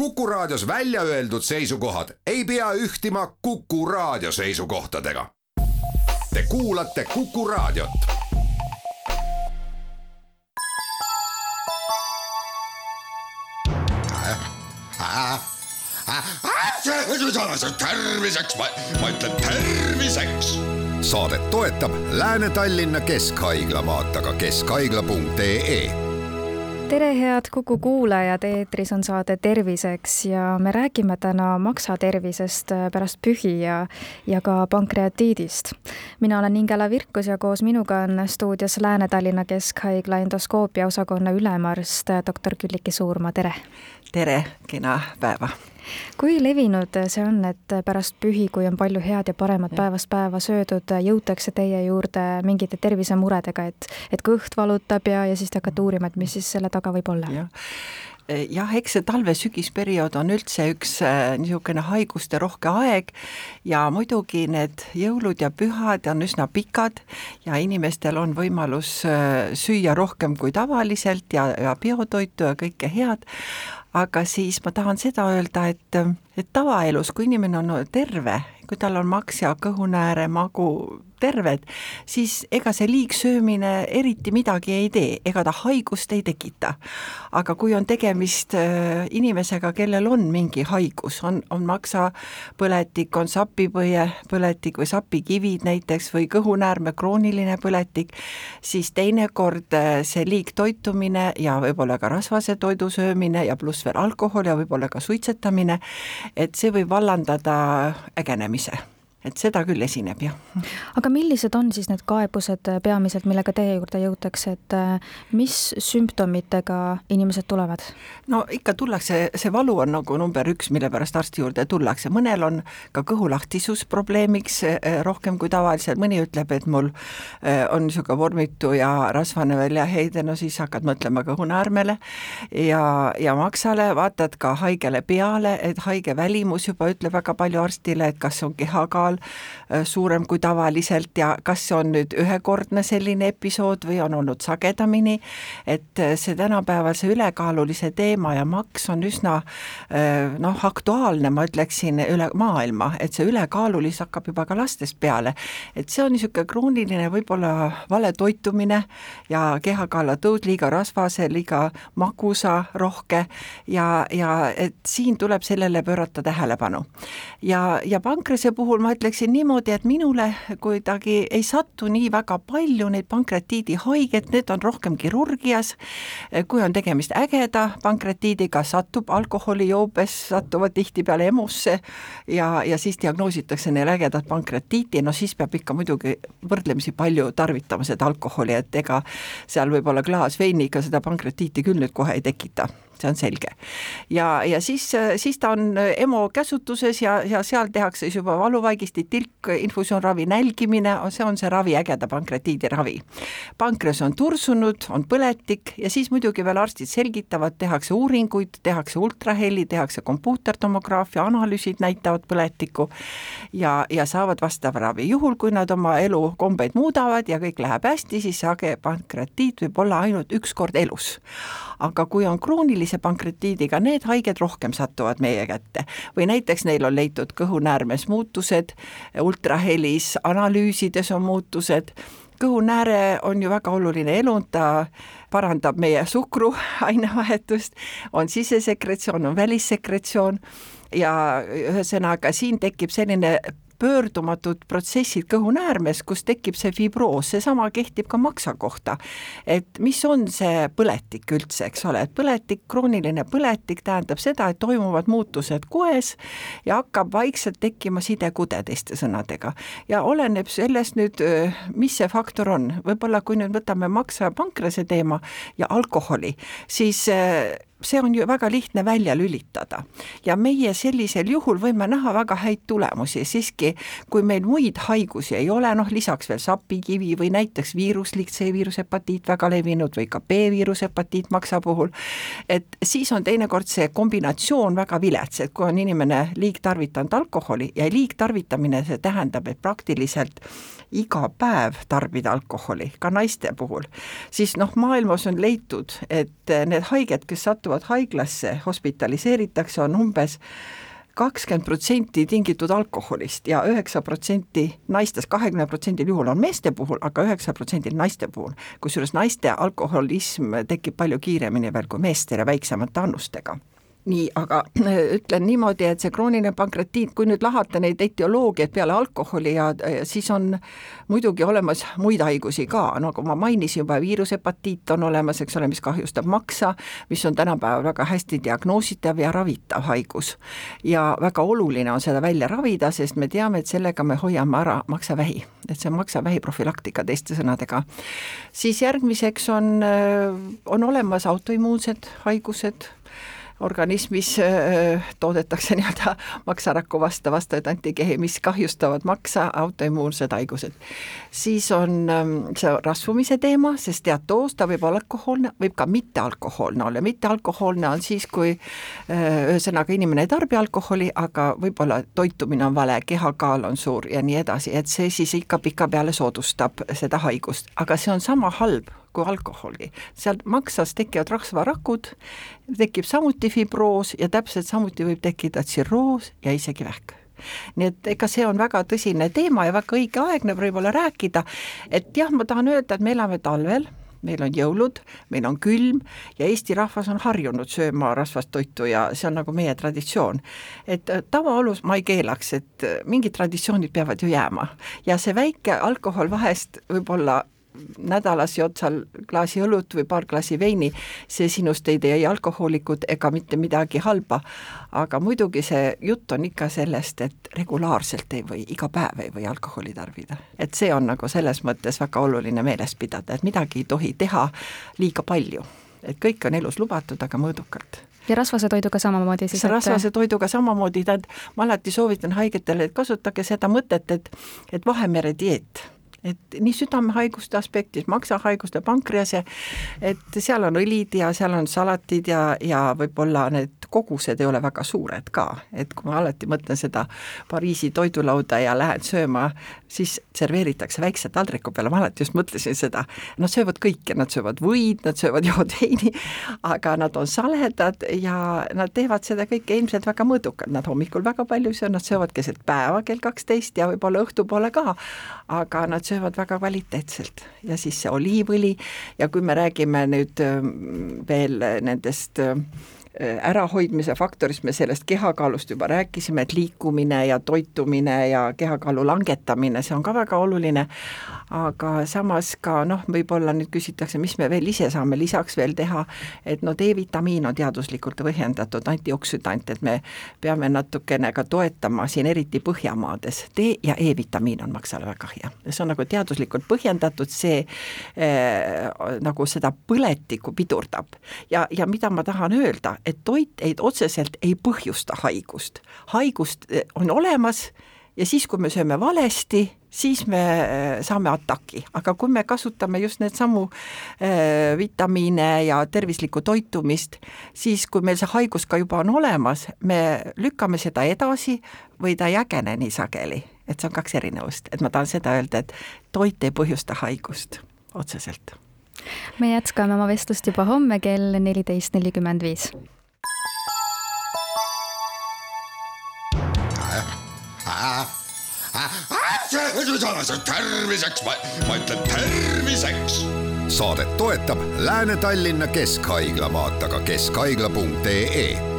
Kuku Raadios välja öeldud seisukohad ei pea ühtima Kuku Raadio seisukohtadega. Te kuulate Kuku Raadiot. terviseks, ma ütlen terviseks. saadet toetab Lääne-Tallinna Keskhaigla, vaata ka keskhaigla.ee tere, head Kuku kuulajad, eetris on saade Terviseks ja me räägime täna maksatervisest äh, pärast pühi ja, ja ka pankreatiidist. mina olen Ingela Virkus ja koos minuga on stuudios Lääne-Tallinna Keskhaigla endoskoopia osakonna ülemarst äh, doktor Külliki Suurma, tere! Tere, kena päeva! kui levinud see on, et pärast pühi, kui on palju head ja paremat päevast päeva söödud, jõutakse teie juurde mingite tervisemuredega, et, et kõht valutab ja, ja siis te hakkate uurima, et mis siis selle taga võib olla? Jah, eks see talve-sügisperiood on üldse üks äh, niisugune haigusterohke aeg ja muidugi need jõulud ja pühad on üsna pikad ja inimestel on võimalus äh, süüa rohkem kui tavaliselt ja, ja biotoitu ja kõike head, aga siis ma tahan seda öelda, et, et tavaelus, kui inimene on terve, kui tal on maks ja kõhunääre, magu terved, siis ega see liigsöömine eriti midagi ei tee, ega ta haigust ei tekita. aga kui on tegemist äh, inimesega, kellel on mingi haigus, on, on maksapõletik, on sapipõie põletik või sapikivid näiteks või kõhunäärme krooniline põletik, siis teinekord äh, see liigtoitumine ja võib-olla ka rasvase toidu söömine ja pluss veel alkohol ja võib-olla ka suitsetamine, et see võib vallandada ägenemise et seda küll esineb, jah. aga millised on siis need kaebused äh, peamiselt, millega teie juurde jõutakse, et äh, mis sümptomitega inimesed tulevad? no ikka tullakse, see valu on nagu number üks, mille pärast arsti juurde tullakse, mõnel on ka kõhulahtisus probleemiks äh, rohkem kui tavaliselt, mõni ütleb, et mul on niisugune vormitu ja rasvane väljaheide, no siis hakkad mõtlema kõhunaarmele ja, ja maksale, vaatad ka haigele peale, et haige välimus juba ütleb väga palju arstile, et kas on kehakaal, osakaal äh, suurem kui tavaliselt ja kas see on nüüd ühekordne selline episood või on olnud sagedamini, et äh, see tänapäeval, see ülekaalulise teema ja maks on üsna äh, noh, aktuaalne, ma ütleksin, üle maailma, et see ülekaalulis hakkab juba ka lastest peale. et see on niisugune krooniline võib-olla vale toitumine ja kehakaala tõud liiga rasvase, liiga magusa, rohke ja, ja et siin tuleb sellele pöörata tähelepanu. ja, ja pankrase puhul ma ütleksin niimoodi, et minule kuidagi ei satu nii väga palju neid pankratiidi haiget, need on rohkem kirurgias, kui on tegemist ägeda pankratiidiga, satub alkoholijoobes, satuvad tihtipeale EMO-sse ja, ja siis diagnoositakse neile ägedat pankratiiti, no siis peab ikka muidugi võrdlemisi palju tarvitama seda alkoholi, et ega seal võib-olla klaas veiniga seda pankratiiti küll nüüd kohe ei tekita see on selge. ja, ja siis, siis ta on EMO käsutuses ja, ja seal tehakse siis juba valuvaigisti, tilk, infusioonravi, nälgimine, see on see ravi, ägeda pankratiidi ravi. pankreas on tursunud, on põletik ja siis muidugi veel arstid selgitavad, tehakse uuringuid, tehakse ultraheli, tehakse kompuutertomograafia, analüüsid näitavad põletikku ja, ja saavad vastava ravi. juhul, kui nad oma elukombeid muudavad ja kõik läheb hästi, siis age pankratiit võib olla ainult üks kord elus aga kui on kroonilise pankratiidiga, need haiged rohkem satuvad meie kätte. Või näiteks neil on leitud kõhunäärmes muutused, ultrahelis, analüüsides on muutused, kõhunääre on ju väga oluline elund, ta parandab meie suhkruainevahetust, on sisesekretsioon, on välissekretsioon. Ja ühesõnaga siin tekib selline pöördumatud protsessid kõhunäärmes, kus tekib see fibroos, seesama kehtib ka maksa kohta. et mis on see põletik üldse, eks ole, et põletik, krooniline põletik tähendab seda, et toimuvad muutused koes ja hakkab vaikselt tekkima sidekude teiste sõnadega. ja oleneb sellest nüüd, mis see faktor on, võib-olla kui nüüd võtame maksa ja pankrase teema ja alkoholi, siis see on ju väga lihtne välja lülitada. Ja meie sellisel juhul võime näha väga häid tulemusi, siiski kui meil muid haigusi ei ole, noh lisaks veel sapikivi või näiteks viiruslik C-viirushepatiit väga levinud või ka B-viirushepatiit maksa puhul, et siis on teinekord see kombinatsioon väga vilets, et kui on inimene liigtarvitanud alkoholi ja liigtarvitamine, see tähendab, et praktiliselt iga päev tarbida alkoholi, ka naiste puhul, siis noh, maailmas on leitud, et need haiged, kes satuvad satuvad haiglasse, hospitaliseeritakse, on umbes kakskümmend protsenti tingitud alkoholist ja üheksa protsenti naistest, kahekümne protsendil juhul on meeste puhul, aga üheksa protsendil naiste puhul. kusjuures naiste alkoholism tekib palju kiiremini veel kui meestel ja väiksemate annustega nii, aga äh, ütlen niimoodi, et see krooniline pankreatiit, kui nüüd lahata neid etioloogiaid peale alkoholi ja siis on muidugi olemas muid haigusi ka, nagu ma mainisin juba, viirushepatiit on olemas, eks ole, mis kahjustab maksa, mis on tänapäeval väga hästi diagnoositav ja ravitav haigus. ja väga oluline on seda välja ravida, sest me teame, et sellega me hoiame ära maksavähi, et see on maksavähi profülaktika teiste sõnadega. siis järgmiseks on, äh, on olemas autoimmuunsed haigused organismis äh, toodetakse nii-öelda maksaraku vastu vastavaid antikehi, mis kahjustavad maksa, autoimmuunsed haigused. siis on ähm, see rasvumise teema, sest diatoos, ta võib olla alkohoolne, võib ka mittealkohoolne olla, mittealkohoolne on siis, kui äh, ühesõnaga inimene ei tarbi alkoholi, aga võib-olla toitumine on vale, kehakaal on suur ja nii edasi, et see siis ikka pikapeale soodustab seda haigust, aga see on sama halb kui alkoholi. seal maksas tekivad rasvarakud, tekib samuti fibroos ja täpselt samuti võib tekkida tsirroos ja isegi vähk nii et ega see on väga tõsine teema ja väga õigeaegne võib-olla rääkida, et jah, ma tahan öelda, et me elame talvel, meil on jõulud, meil on külm ja Eesti rahvas on harjunud sööma rasvast toitu ja see on nagu meie traditsioon. et tavaolus ma ei keelaks, et mingid traditsioonid peavad ju jääma ja see väike alkohol vahest võib-olla nädalas jood seal klaasi õlut või paar klaasi veini, see sinust ei tee ei alkohoolikut ega mitte midagi halba. aga muidugi see jutt on ikka sellest, et regulaarselt ei või, iga päev ei või alkoholi tarbida. et see on nagu selles mõttes väga oluline meeles pidada, et midagi ei tohi teha liiga palju. et kõik on elus lubatud, aga mõõdukalt ja rasvase toiduga samamoodi siis? rasvase toiduga samamoodi, tähendab, ma alati soovitan haigetele, et kasutage seda mõtet, et, et Vahemere dieet et nii südamehaiguste aspektis, maksahaiguste, pankrease, et seal on õlid ja seal on salatid ja, ja võib-olla need kogused ei ole väga suured ka, et kui ma alati mõtlen seda Pariisi toidulauda ja lähen sööma, siis serveeritakse väikse taldriku peale, ma alati just mõtlesin seda, nad söövad kõike, nad söövad võid, nad söövad joodveini, aga nad on saledad ja nad teevad seda kõike ilmselt väga mõõdukalt, nad hommikul väga palju ei söö, nad söövad keset päeva kell kaksteist ja võib-olla õhtupoole ka, aga nad söövad väga kvaliteetselt. Ja siis see oliivõli. Ja kui me räägime nüüd ähm, veel nendest äh, ärahoidmise faktorist me sellest kehakaalust juba rääkisime, et liikumine ja toitumine ja kehakaalu langetamine, see on ka väga oluline, aga samas ka noh, võib-olla nüüd küsitakse, mis me veel ise saame lisaks veel teha, et no D-vitamiin on teaduslikult põhjendatud antioksüdant, et me peame natukene ka toetama siin eriti Põhjamaades, D ja E-vitamiin on maksale väga hea. see on nagu teaduslikult põhjendatud, see eh, nagu seda põletikku pidurdab. ja, ja mida ma tahan öelda, et toit ei, otseselt ei põhjusta haigust. haigust eh, on olemas ja siis, kui me sööme valesti, siis me äh, saame ataki, aga kui me kasutame just neid samu äh, vitamiine ja tervislikku toitumist, siis kui meil see haigus ka juba on olemas, me lükkame seda edasi või ta ei ägene nii sageli, et see on kaks erinevust, et ma tahan seda öelda, et toit ei põhjusta haigust otseselt. Me jätkame oma vestlust juba homme kell neliteist nelikümmend viis. terviseks, ma ütlen terviseks. saadet toetab Lääne-Tallinna Keskhaigla, vaata ka keskhaigla.ee